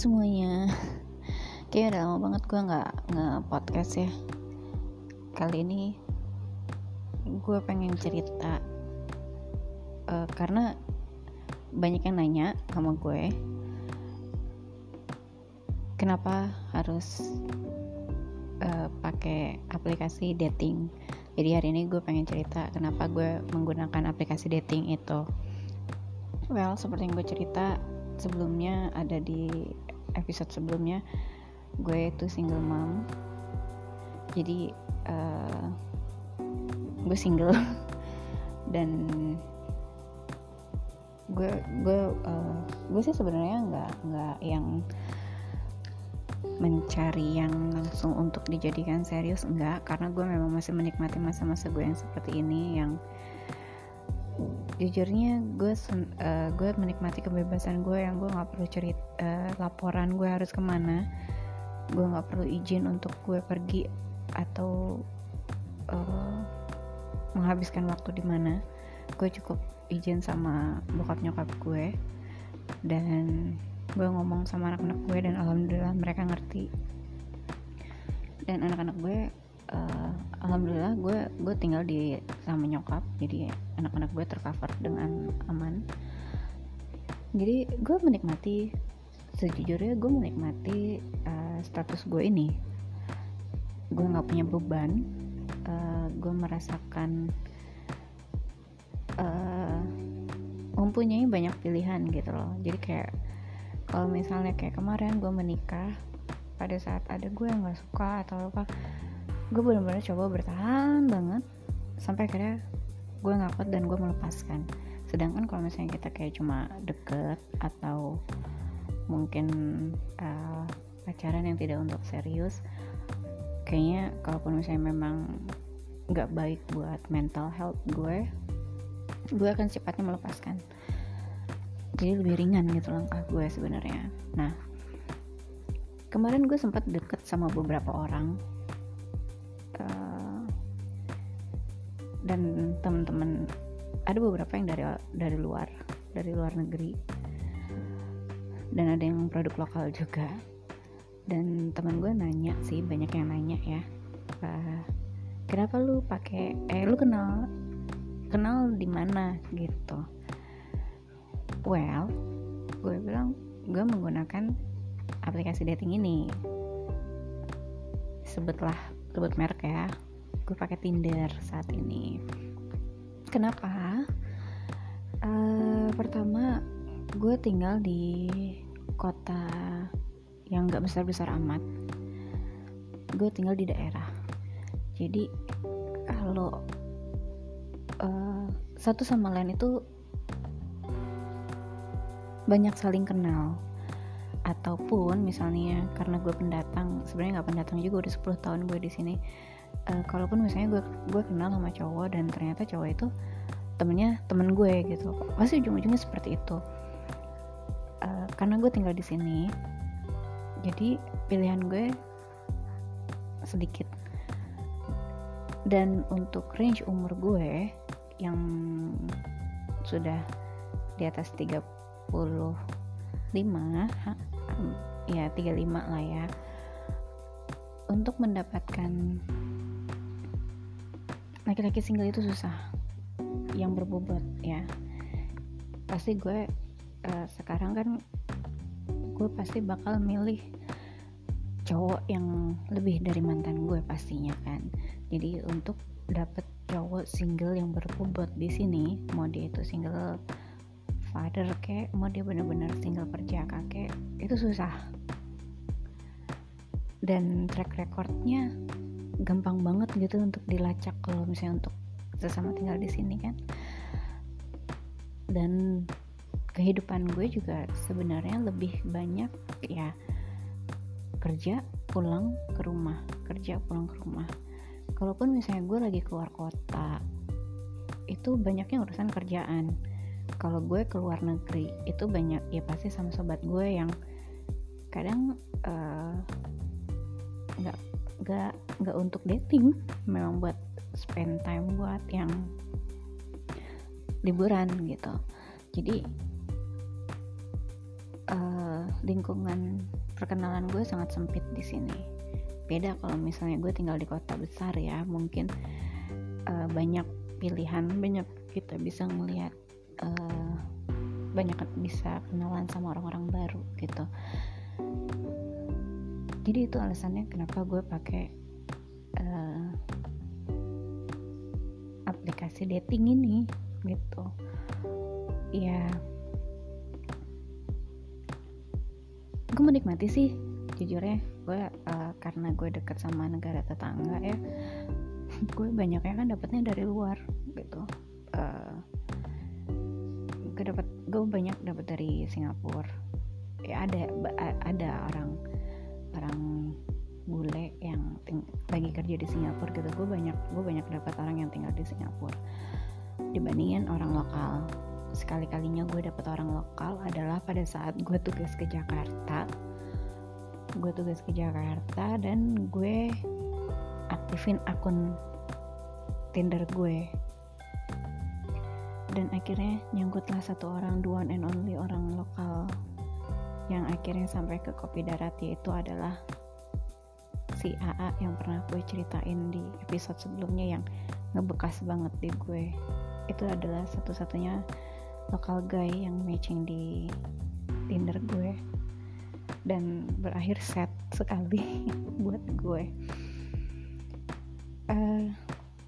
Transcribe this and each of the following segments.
semuanya. Kayaknya udah lama banget gue gak nge-podcast ya. Kali ini Gue pengen cerita uh, Karena Banyak yang nanya sama gue Kenapa harus uh, pakai aplikasi dating? Jadi hari ini gue pengen cerita Kenapa gue menggunakan aplikasi dating itu. Well, seperti yang gue cerita sebelumnya ada di episode sebelumnya gue itu single mom. Jadi uh, gue single. Dan gue gue uh, gue sih sebenarnya nggak nggak yang mencari yang langsung untuk dijadikan serius enggak karena gue memang masih menikmati masa-masa gue yang seperti ini yang jujurnya gue uh, gue menikmati kebebasan gue yang gue nggak perlu cerita uh, laporan gue harus ke mana. Gue nggak perlu izin untuk gue pergi atau uh, menghabiskan waktu di mana. Gue cukup izin sama bokap nyokap gue dan gue ngomong sama anak-anak gue dan alhamdulillah mereka ngerti. Dan anak-anak gue uh, alhamdulillah gue gue tinggal di sama nyokap jadi anak-anak gue tercover dengan aman. Jadi gue menikmati sejujurnya gue menikmati uh, status gue ini. Gue nggak punya beban uh, gue merasakan uh, mempunyai banyak pilihan gitu loh. Jadi kayak kalau misalnya kayak kemarin gue menikah pada saat ada gue yang nggak suka atau apa gue bener-bener coba bertahan banget sampai akhirnya gue ngakut dan gue melepaskan. Sedangkan kalau misalnya kita kayak cuma deket atau mungkin uh, pacaran yang tidak untuk serius kayaknya kalaupun misalnya memang nggak baik buat mental health gue gue akan cepatnya melepaskan. Jadi lebih ringan gitu langkah gue sebenarnya. Nah kemarin gue sempat deket sama beberapa orang dan teman-teman ada beberapa yang dari dari luar dari luar negeri. Dan ada yang produk lokal juga. Dan teman gue nanya sih banyak yang nanya ya. Uh, kenapa lu pakai eh lu kenal kenal di mana? Gitu. Well gue bilang gue menggunakan aplikasi dating ini. Sebutlah sebut merek ya. Gue pakai Tinder saat ini. Kenapa? Uh, pertama gue tinggal di kota yang gak besar-besar amat. Gue tinggal di daerah. Jadi kalau uh, satu sama lain itu banyak saling kenal ataupun misalnya karena gue pendatang sebenarnya nggak pendatang juga udah 10 tahun gue di sini. Uh, kalaupun misalnya gue gue kenal sama cowok dan ternyata cowok itu temennya temen gue gitu pasti ujung-ujungnya seperti itu. Uh, karena gue tinggal di sini jadi pilihan gue sedikit. Dan untuk range umur gue yang sudah di atas 35 ya 35 lah ya. Untuk mendapatkan laki-laki single itu susah. Yang berbobot ya. Pasti gue uh, sekarang kan gue pasti bakal milih cowok yang lebih dari mantan gue pastinya kan. Jadi untuk dapet cowok single yang berbobot di sini mau dia itu single father kayak mau dia bener-bener single kerja kakek itu susah. Dan track recordnya gampang banget gitu untuk dilacak kalau misalnya untuk sesama tinggal di sini kan? Dan kehidupan gue juga sebenarnya lebih banyak ya kerja pulang ke rumah kerja pulang ke rumah. Kalaupun misalnya gue lagi keluar kota itu banyaknya urusan kerjaan kalau gue keluar negeri itu banyak ya pasti sama sobat gue yang kadang eh, nggak uh, nggak nggak untuk dating memang buat spend time buat yang liburan gitu. Jadi uh, lingkungan perkenalan gue sangat sempit di sini. Beda kalau misalnya gue tinggal di kota besar ya mungkin uh, banyak pilihan banyak kita bisa ngelihat uh, banyak bisa kenalan sama orang-orang baru gitu. Jadi itu alasannya kenapa gue pakai uh, aplikasi dating ini gitu. Ya gue menikmati sih jujur ya gue uh, karena gue deket sama negara tetangga ya gue banyaknya kan dapetnya dari luar gitu. Uh, gue dapat gue banyak dapat dari Singapura. Ya ada ada orang orang bule yang ting lagi kerja di Singapura gitu. Gue banyak gue banyak dapat orang yang tinggal di Singapura. Dibandingin orang lokal. Sekali kalinya gue dapet orang lokal adalah pada saat gue tugas ke Jakarta. Gue tugas ke Jakarta dan gue aktifin akun Tinder gue dan akhirnya nyangkutlah satu orang the one and only orang lokal yang akhirnya sampai ke kopi darat yaitu adalah si AA yang pernah gue ceritain di episode sebelumnya yang ngebekas banget di gue. Itu adalah satu-satunya lokal guy yang matching di Tinder gue. Dan berakhir set sekali buat gue. Uh,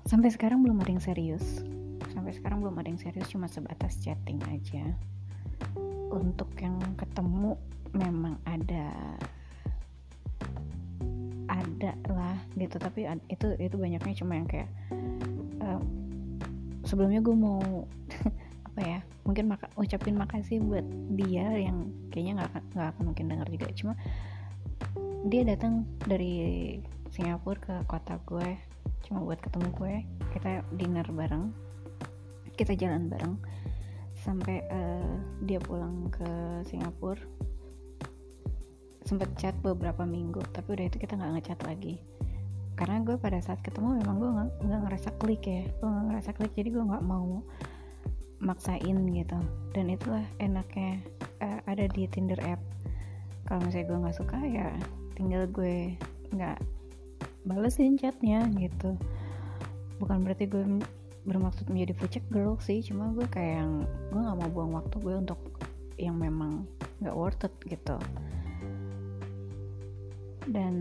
sampai sekarang belum ada yang serius sampai sekarang belum ada yang serius cuma sebatas chatting aja. Untuk yang ketemu memang ada ada lah gitu. Tapi itu itu banyaknya cuma yang kayak uh, sebelumnya gue mau apa ya mungkin maka, ucapin makasih buat dia yang kayaknya nggak nggak akan mungkin dengar juga. Cuma dia datang dari Singapura ke kota gue cuma buat ketemu gue. Kita dinner bareng kita jalan bareng. Sampai uh, dia pulang ke Singapura. Sempet chat beberapa minggu tapi udah itu kita nggak ngechat lagi. Karena gue pada saat ketemu memang gue nggak ngerasa klik ya. Gue nggak ngerasa klik jadi gue nggak mau maksain gitu. Dan itulah enaknya uh, ada di Tinder app. Kalau misalnya gue nggak suka ya tinggal gue nggak balesin chatnya gitu. Bukan berarti gue bermaksud menjadi fucek girl sih. Cuma gue kayak yang gue nggak mau buang waktu gue untuk yang memang nggak worth it gitu. Dan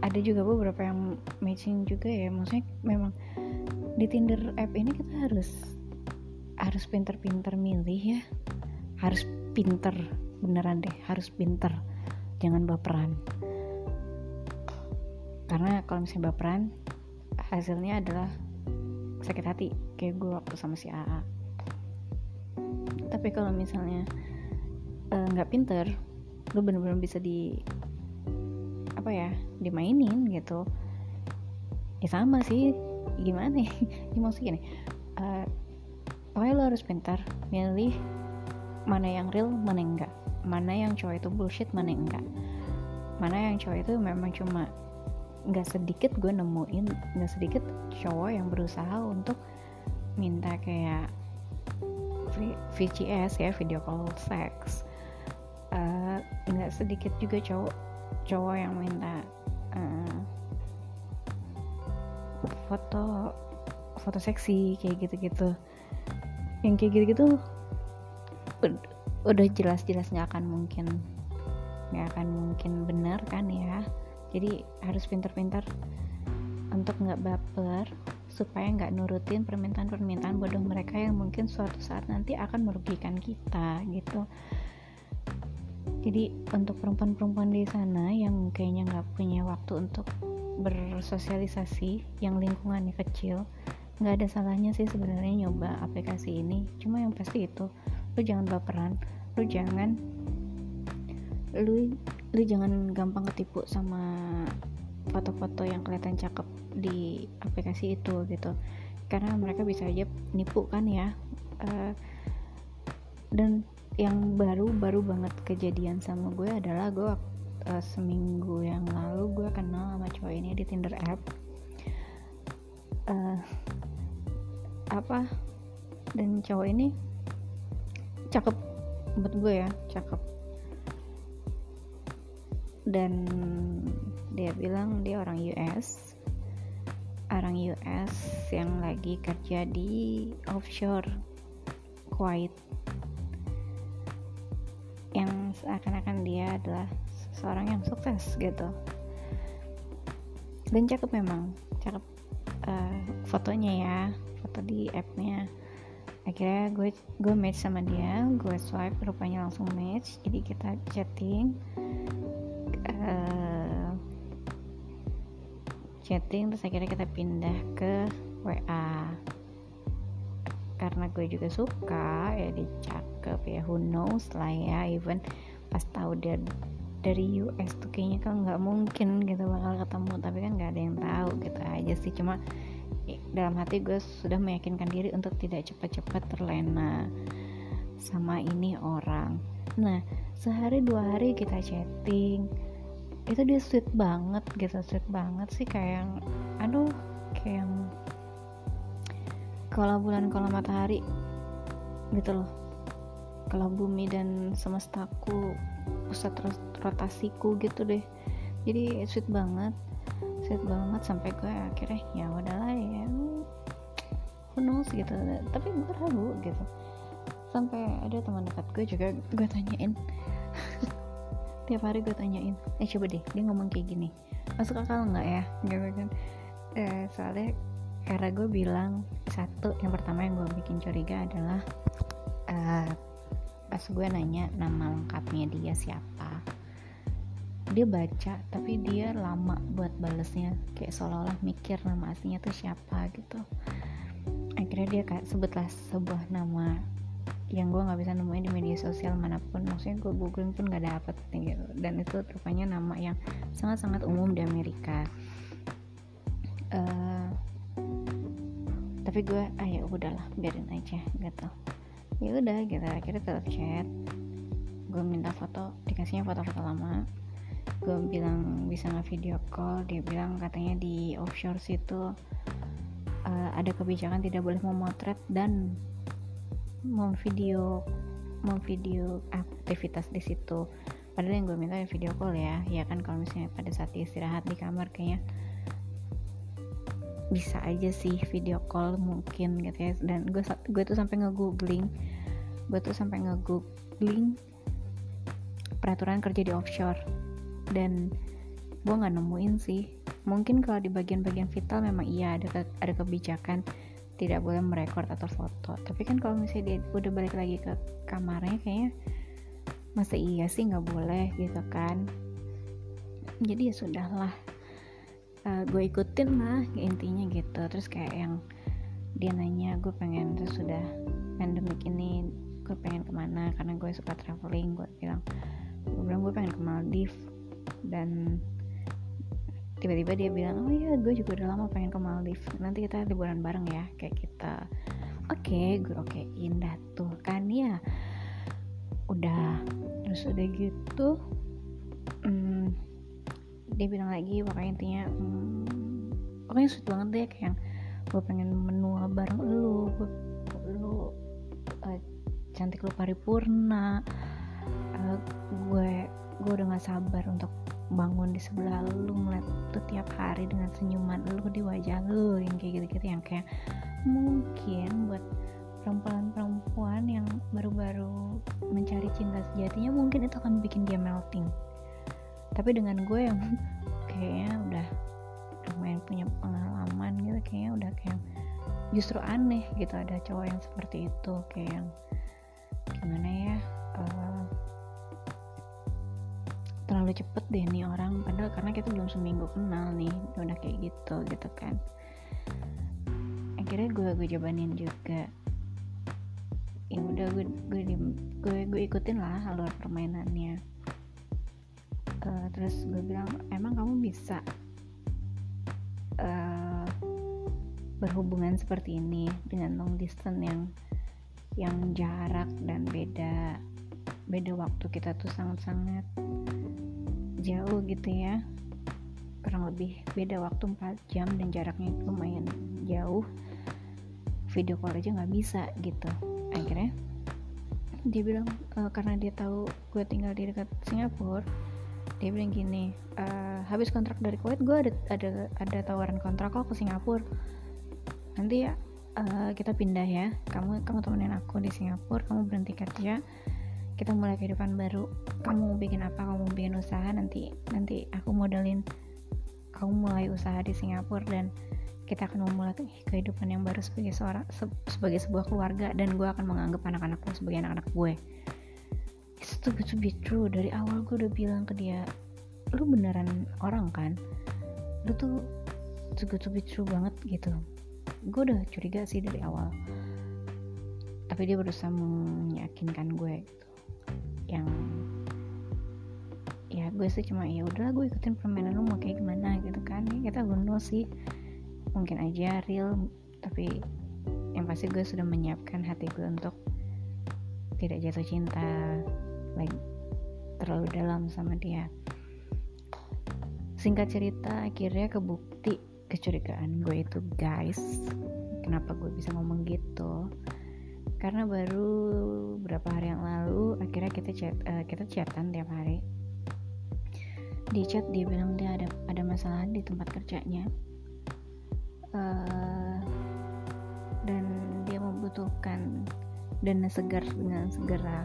ada juga beberapa yang matching juga ya. Maksudnya memang di Tinder app ini kita harus harus pinter-pinter milih ya. Harus pinter beneran deh harus pinter. Jangan baperan. Karena kalau misalnya baperan hasilnya adalah sakit hati kayak gue waktu sama si AA tapi kalau misalnya eh, nggak uh, pinter lu bener-bener bisa di apa ya dimainin gitu. Ya sama sih gimana ya, ya maksudnya gini uh, pokoknya lo harus pintar milih mana yang real mana yang enggak mana yang cowok itu bullshit mana yang enggak mana yang cowok itu memang cuma nggak sedikit gue nemuin nggak sedikit cowok yang berusaha untuk minta kayak VCS ya video call sex. Eh, nggak uh, sedikit juga cowok cowok yang minta uh, foto foto seksi kayak gitu-gitu. Yang kayak gitu-gitu udah jelas-jelas nggak akan mungkin nggak akan mungkin benar kan ya jadi harus pintar-pintar untuk nggak baper supaya nggak nurutin permintaan-permintaan bodoh mereka yang mungkin suatu saat nanti akan merugikan kita gitu. Jadi untuk perempuan-perempuan di sana yang kayaknya nggak punya waktu untuk bersosialisasi yang lingkungannya kecil nggak ada salahnya sih sebenarnya nyoba aplikasi ini. Cuma yang pasti itu lu jangan baperan lu jangan lu lu jangan gampang ketipu sama foto-foto yang kelihatan cakep di aplikasi itu gitu. Karena mereka bisa aja nipu kan ya. Uh, dan yang baru baru banget kejadian sama gue adalah gue uh, seminggu yang lalu gue kenal sama cowok ini di Tinder app. Uh, apa? Dan cowok ini cakep buat gue ya cakep dan dia bilang dia orang US orang US yang lagi kerja di offshore Kuwait. Yang seakan-akan dia adalah seorang yang sukses gitu. Dan cakep memang. Cakep uh, fotonya ya. Foto di appnya. Akhirnya gue gue match sama dia. Gue swipe rupanya langsung match. Jadi kita chatting chatting terus akhirnya kita pindah ke WA karena gue juga suka ya dia cakep ya who knows lah ya even pas tahu dia dari US tuh kayaknya kan nggak mungkin gitu bakal ketemu tapi kan nggak ada yang tahu gitu aja sih. Cuma dalam hati gue sudah meyakinkan diri untuk tidak cepat-cepat terlena sama ini orang. Nah sehari dua hari kita chatting itu dia sweet banget gitu. Sweet banget sih kayak yang aduh kayak yang kalau bulan kalau matahari gitu loh. Kalau bumi dan semestaku pusat rotasiku gitu deh. Jadi sweet banget sweet banget sampai gue akhirnya ya udahlah ya who knows gitu. Tapi gue ragu gitu. Sampai ada teman dekat gue juga gue tanyain tiap hari gue tanyain eh coba deh dia ngomong kayak gini. Masuk akal nggak ya? Gitu kan. Eh, soalnya karena gue bilang satu yang pertama yang gue bikin curiga adalah uh, pas gue nanya nama lengkapnya dia siapa dia baca tapi dia lama buat balesnya kayak seolah-olah mikir nama aslinya tuh siapa gitu. Akhirnya dia kayak sebutlah sebuah nama yang gue nggak bisa nemuin di media sosial mana pun. Maksudnya gue googling pun nggak dapet gitu. Dan itu rupanya nama yang sangat-sangat umum di Amerika. Uh, tapi gue ah ya udahlah biarin aja gitu. Ya udah gitu. Akhirnya tetap chat. Gue minta foto dikasihnya foto-foto lama. Gue bilang bisa nggak video call? Dia bilang katanya di offshore situ uh, ada kebijakan tidak boleh memotret dan memvideo memvideo aktivitas di situ. Padahal yang gue minta ya video call ya. Ya kan kalau misalnya pada saat istirahat di kamar kayaknya bisa aja sih video call mungkin gitu ya. Dan gue gue tuh sampai ngegoogling gue tuh sampai ngegoogling peraturan kerja di offshore. Dan gue nggak nemuin sih. Mungkin kalau di bagian-bagian vital memang iya ada ke, ada kebijakan tidak boleh merekord atau foto. Tapi kan kalau misalnya dia udah balik lagi ke kamarnya kayaknya masa iya sih nggak boleh gitu kan. Jadi ya sudahlah. Uh, gue ikutin lah intinya gitu. Terus kayak yang dia nanya gue pengen terus sudah pandemic ini gue pengen ke mana? Karena gue suka traveling gue bilang gue bilang gue pengen ke Maldives. Dan tiba-tiba dia bilang oh iya gue juga udah lama pengen ke Maldives. Nanti kita liburan bareng ya. Kayak kita oke okay, gue oke indah tuh kan ya. Udah terus udah gitu hmm, dia bilang lagi pokoknya intinya hmm, pokoknya sweet banget deh kayak gue pengen menua bareng lu gue lu uh, cantik lu paripurna uh, gue gue udah gak sabar untuk bangun di sebelah lu ngeliat tuh tiap hari dengan senyuman lu di wajah lu yang kayak gitu-gitu yang kayak mungkin buat perempuan-perempuan yang baru-baru mencari cinta sejatinya mungkin itu akan bikin dia melting. Tapi dengan gue yang kayaknya udah lumayan punya pengalaman gitu kayaknya udah kayak justru aneh gitu ada cowok yang seperti itu kayak yang gimana ya uh, terlalu cepet deh nih orang. Padahal karena kita belum seminggu kenal nih udah kayak gitu gitu kan. Akhirnya gue gue jabanin juga. Ya udah gue gue gue gue ikutin lah alur permainannya. Uh, terus gue bilang emang kamu bisa uh, berhubungan seperti ini dengan long distance yang yang jarak dan beda beda waktu kita tuh sangat-sangat jauh gitu ya. Kurang lebih beda waktu 4 jam dan jaraknya lumayan jauh. Video call aja nggak bisa gitu. Akhirnya dia bilang uh, karena dia tahu gue tinggal di dekat Singapura dia bilang gini uh, habis kontrak dari Kuwait gue ada ada ada tawaran kontrak kok ke Singapura. Nanti ya uh, kita pindah ya. Kamu kamu temenin aku di Singapura kamu berhenti kerja kita mulai kehidupan baru. Kamu mau bikin apa? Kamu mau bikin usaha? Nanti nanti aku modalin kamu mulai usaha di Singapura dan kita akan memulai kehidupan yang baru sebagai seorang se sebagai sebuah keluarga dan gue akan menganggap anak-anakku sebagai anak-anak gue. Itu good to be true. Dari awal gue udah bilang ke dia lu beneran orang kan? Lu tuh too good to be true banget gitu. Gue udah curiga sih dari awal. Tapi dia berusaha meyakinkan gue gitu yang ya gue sih cuma ya udahlah gue ikutin permainan lu mau kayak gimana gitu kan. Ya, kita gunung sih. Mungkin aja real tapi yang pasti gue sudah menyiapkan hati gue untuk tidak jatuh cinta like terlalu dalam sama dia. Singkat cerita akhirnya kebukti kecurigaan gue itu guys. Kenapa gue bisa ngomong gitu karena baru berapa hari yang lalu akhirnya kita chat uh, kita chatan tiap hari. Di chat dia bilang dia ada ada masalah di tempat kerjanya. Uh, dan dia membutuhkan dana segar dengan segera.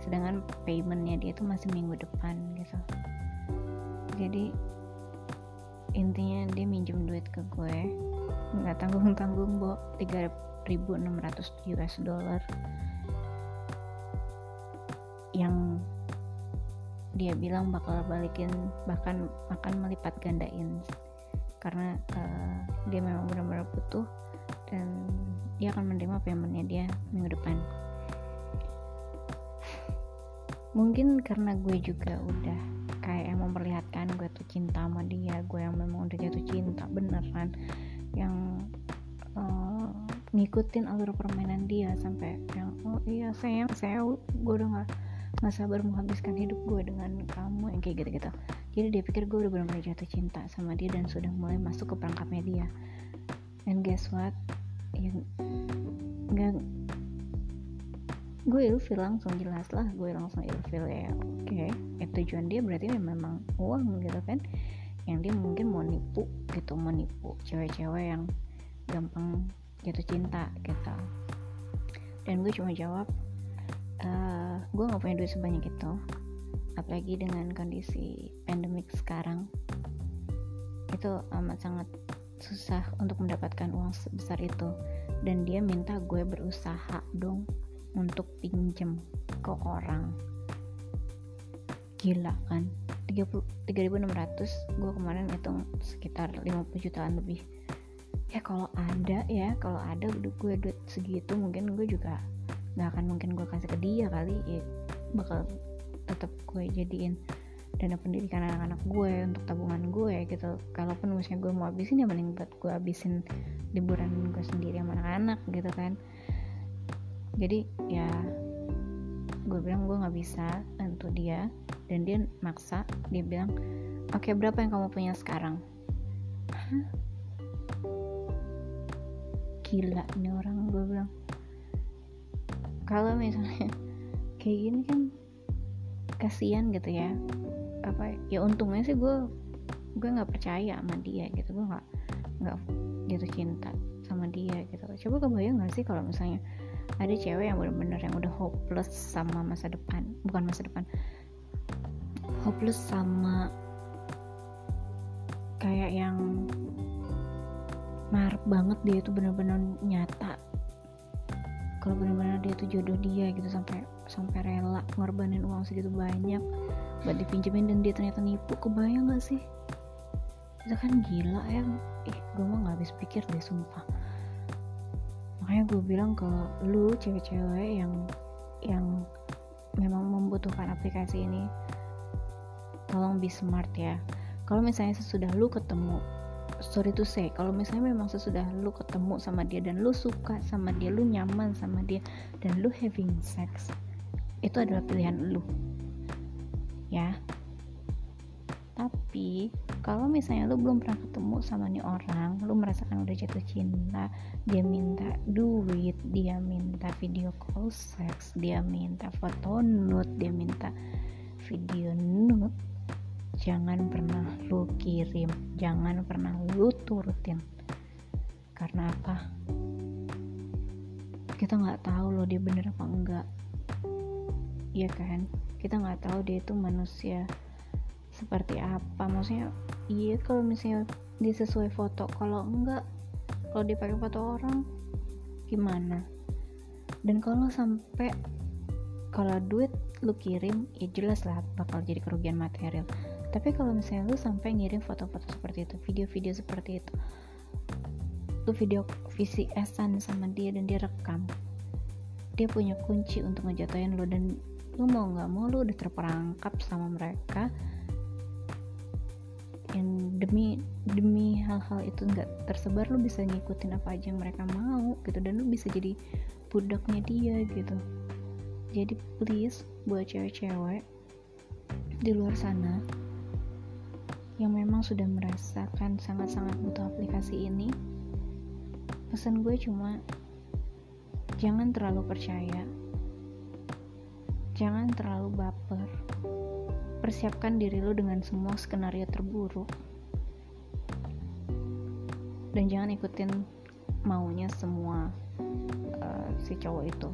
Sedangkan paymentnya dia itu masih minggu depan gitu. Jadi intinya dia minjem duit ke gue nggak tanggung tanggung bo 3600 US dollar. Yang dia bilang bakal balikin bahkan akan melipat gandain karena uh, dia memang benar-benar butuh dan dia akan menerima paymentnya dia minggu depan. Mungkin karena gue juga udah kayak yang memperlihatkan gue tuh cinta sama dia gue yang memang udah jatuh cinta beneran yang uh, ngikutin alur permainan dia sampai yang oh iya sayang saya gue udah nggak nggak sabar menghabiskan hidup gue dengan kamu yang kayak gitu-gitu. Jadi dia pikir gue udah benar-benar jatuh cinta sama dia dan sudah mulai masuk ke perangkapnya dia. And guess what? Yang nggak gue ilfil langsung jelas lah gue langsung ilfil ya oke okay. ya tujuan dia berarti memang uang gitu kan yang dia mungkin mau nipu gitu mau nipu cewek-cewek yang gampang jatuh cinta gitu. Dan gue cuma jawab uh, gue nggak punya duit sebanyak itu apalagi dengan kondisi pandemik sekarang. Itu amat sangat susah untuk mendapatkan uang sebesar itu. Dan dia minta gue berusaha dong untuk pinjem ke orang. Gila kan 3600 gue kemarin hitung sekitar 50 jutaan lebih. Ya kalau ada ya kalau ada gue duit segitu mungkin gue juga nggak akan mungkin gue kasih ke dia kali. Ya bakal tetap gue jadiin dana pendidikan anak-anak gue untuk tabungan gue gitu. Kalaupun misalnya gue mau habisin ya mending buat gue habisin liburan gue sendiri sama anak-anak gitu kan. Jadi ya gue bilang gue nggak bisa untuk dia dan dia maksa dia bilang oke okay, berapa yang kamu punya sekarang? Hah? gila ini orang gue bilang. Kalau misalnya kayak gini kan kasihan gitu ya. Apa ya untungnya sih gue gue nggak percaya sama dia gitu. Gue nggak nggak jatuh cinta sama dia gitu. Coba kebayang gak sih kalau misalnya ada cewek yang bener-bener yang udah hopeless sama masa depan. Bukan masa depan. Hopeless sama kayak yang marah banget dia itu bener-bener nyata. Kalau bener-bener dia tuh jodoh dia gitu sampai sampai rela ngorbanin uang segitu banyak buat dipinjemin dan dia ternyata nipu. Kebayang gak sih? Itu kan gila ya ih gue mah gak habis pikir deh sumpah makanya gue bilang ke lu cewek-cewek yang yang memang membutuhkan aplikasi ini tolong be smart ya. Kalau misalnya sesudah lu ketemu sorry to say kalau misalnya memang sesudah lu ketemu sama dia dan lu suka sama dia lu nyaman sama dia dan lu having sex itu adalah pilihan lu. Ya tapi kalau misalnya lu belum pernah ketemu sama nih orang lu merasakan udah jatuh cinta dia minta duit dia minta video call seks dia minta foto nude dia minta video nude jangan pernah lu kirim jangan pernah lu turutin. Karena apa? Kita nggak tahu loh dia bener apa enggak. Iya kan? Kita nggak tahu dia itu manusia seperti apa? Maksudnya iya kalau misalnya dia sesuai foto. Kalau enggak kalau dipakai foto orang gimana? Dan kalau sampai kalau duit lu kirim ya jelas lah bakal jadi kerugian material. Tapi kalau misalnya lu sampai ngirim foto-foto seperti itu video-video seperti itu lu video VCS-an sama dia dan dia rekam dia punya kunci untuk ngejatuhin lo dan lu mau nggak mau lu udah terperangkap sama mereka demi demi hal-hal itu nggak tersebar lu bisa ngikutin apa aja yang mereka mau gitu dan lu bisa jadi budaknya dia gitu jadi please buat cewek-cewek di luar sana yang memang sudah merasakan sangat-sangat butuh aplikasi ini pesan gue cuma jangan terlalu percaya Jangan terlalu baper. Persiapkan diri lo dengan semua skenario terburuk. Dan jangan ikutin maunya semua uh, si cowok itu.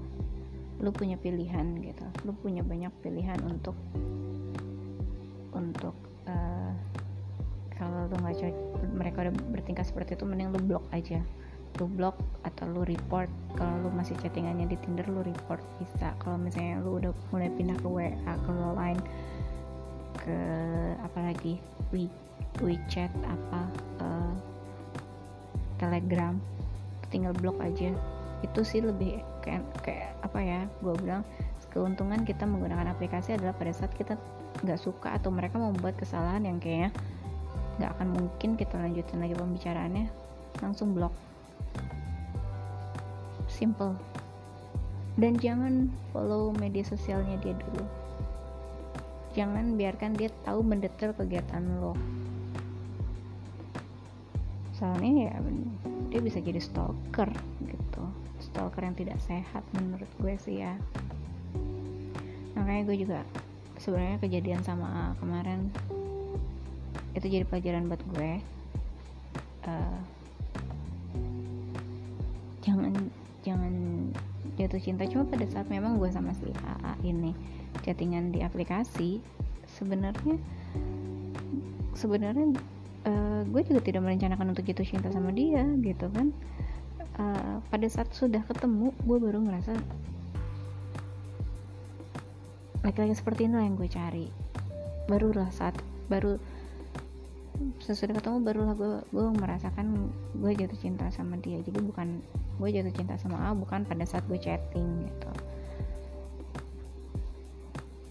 Lo punya pilihan gitu. Lo punya banyak pilihan untuk untuk uh, kalau lo nggak mereka udah bertingkah seperti itu mending lo blok aja lu blok atau lu report kalau lu masih chattingannya di Tinder lu report bisa kalau misalnya lu udah mulai pindah ke WA ke lain ke apa lagi We, WeChat apa uh, Telegram tinggal blok aja. Itu sih lebih kayak kayak apa ya gue bilang keuntungan kita menggunakan aplikasi adalah pada saat kita nggak suka atau mereka membuat kesalahan yang kayaknya nggak akan mungkin kita lanjutin lagi pembicaraannya langsung blok. Simple. Dan jangan follow media sosialnya dia dulu. Jangan biarkan dia tahu mendetail kegiatan lo soalnya ya dia bisa jadi stalker gitu. Stalker yang tidak sehat menurut gue sih ya. Makanya gue juga sebenarnya kejadian sama kemarin itu jadi pelajaran buat gue uh, jangan jangan jatuh cinta. Cuma pada saat memang gue sama si AA ini chattingan di aplikasi sebenarnya sebenarnya uh, gue juga tidak merencanakan untuk jatuh cinta sama dia gitu kan. Uh, pada saat sudah ketemu gue baru ngerasa laki-laki seperti ini yang gue cari. Barulah saat baru sesudah ketemu barulah gue gue merasakan gue jatuh cinta sama dia. Jadi bukan gue jatuh cinta sama A bukan pada saat gue chatting gitu.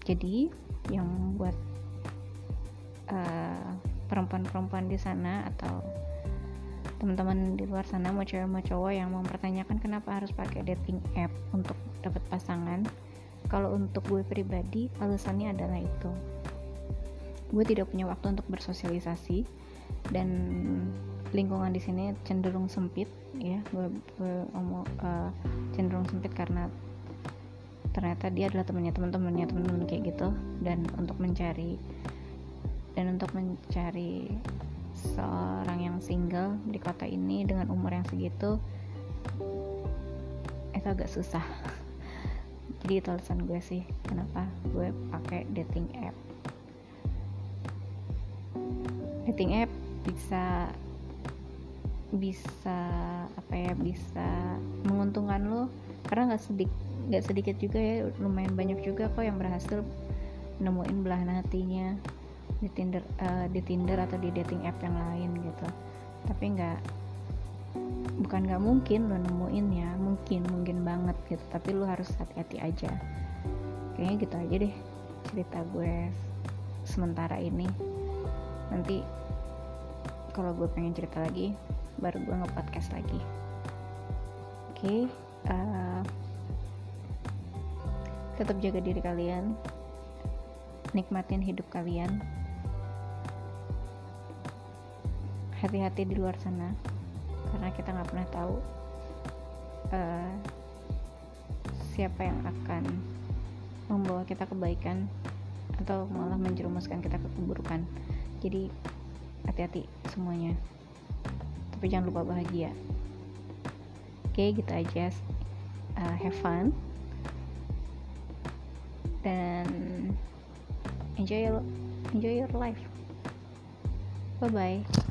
Jadi yang buat uh, perempuan-perempuan di sana atau teman-teman di luar sana mau cewek mau cowok yang mempertanyakan kenapa harus pakai dating app untuk dapat pasangan. Kalau untuk gue pribadi alasannya adalah itu. Gue tidak punya waktu untuk bersosialisasi dan lingkungan di sini cenderung sempit ya. Gue, gue omong uh, cenderung sempit karena ternyata dia adalah temannya teman-temannya teman-teman kayak gitu. Dan untuk mencari dan untuk mencari seorang yang single di kota ini dengan umur yang segitu itu agak susah. Jadi itu alasan gue sih kenapa gue pakai dating app. Dating app bisa bisa apa ya bisa menguntungkan lo. Karena nggak sedikit nggak sedikit juga ya lumayan banyak juga kok yang berhasil nemuin belahan hatinya di Tinder uh, di Tinder atau di dating app yang lain gitu. Tapi nggak bukan nggak mungkin lo nemuin ya. Mungkin mungkin banget gitu. Tapi lo harus hati-hati aja. Kayaknya gitu aja deh cerita gue sementara ini. Nanti kalau gue pengen cerita lagi baru gue nge-podcast lagi. Oke okay, uh, eh, tetap jaga diri kalian. Nikmatin hidup kalian hati-hati di luar sana. Karena kita nggak pernah tahu uh, siapa yang akan membawa kita kebaikan atau malah menjerumuskan kita ke keburukan. Jadi hati-hati semuanya. Tapi jangan lupa bahagia. Oke gitu aja. Uh, have fun. Dan enjoy your enjoy your life. Bye bye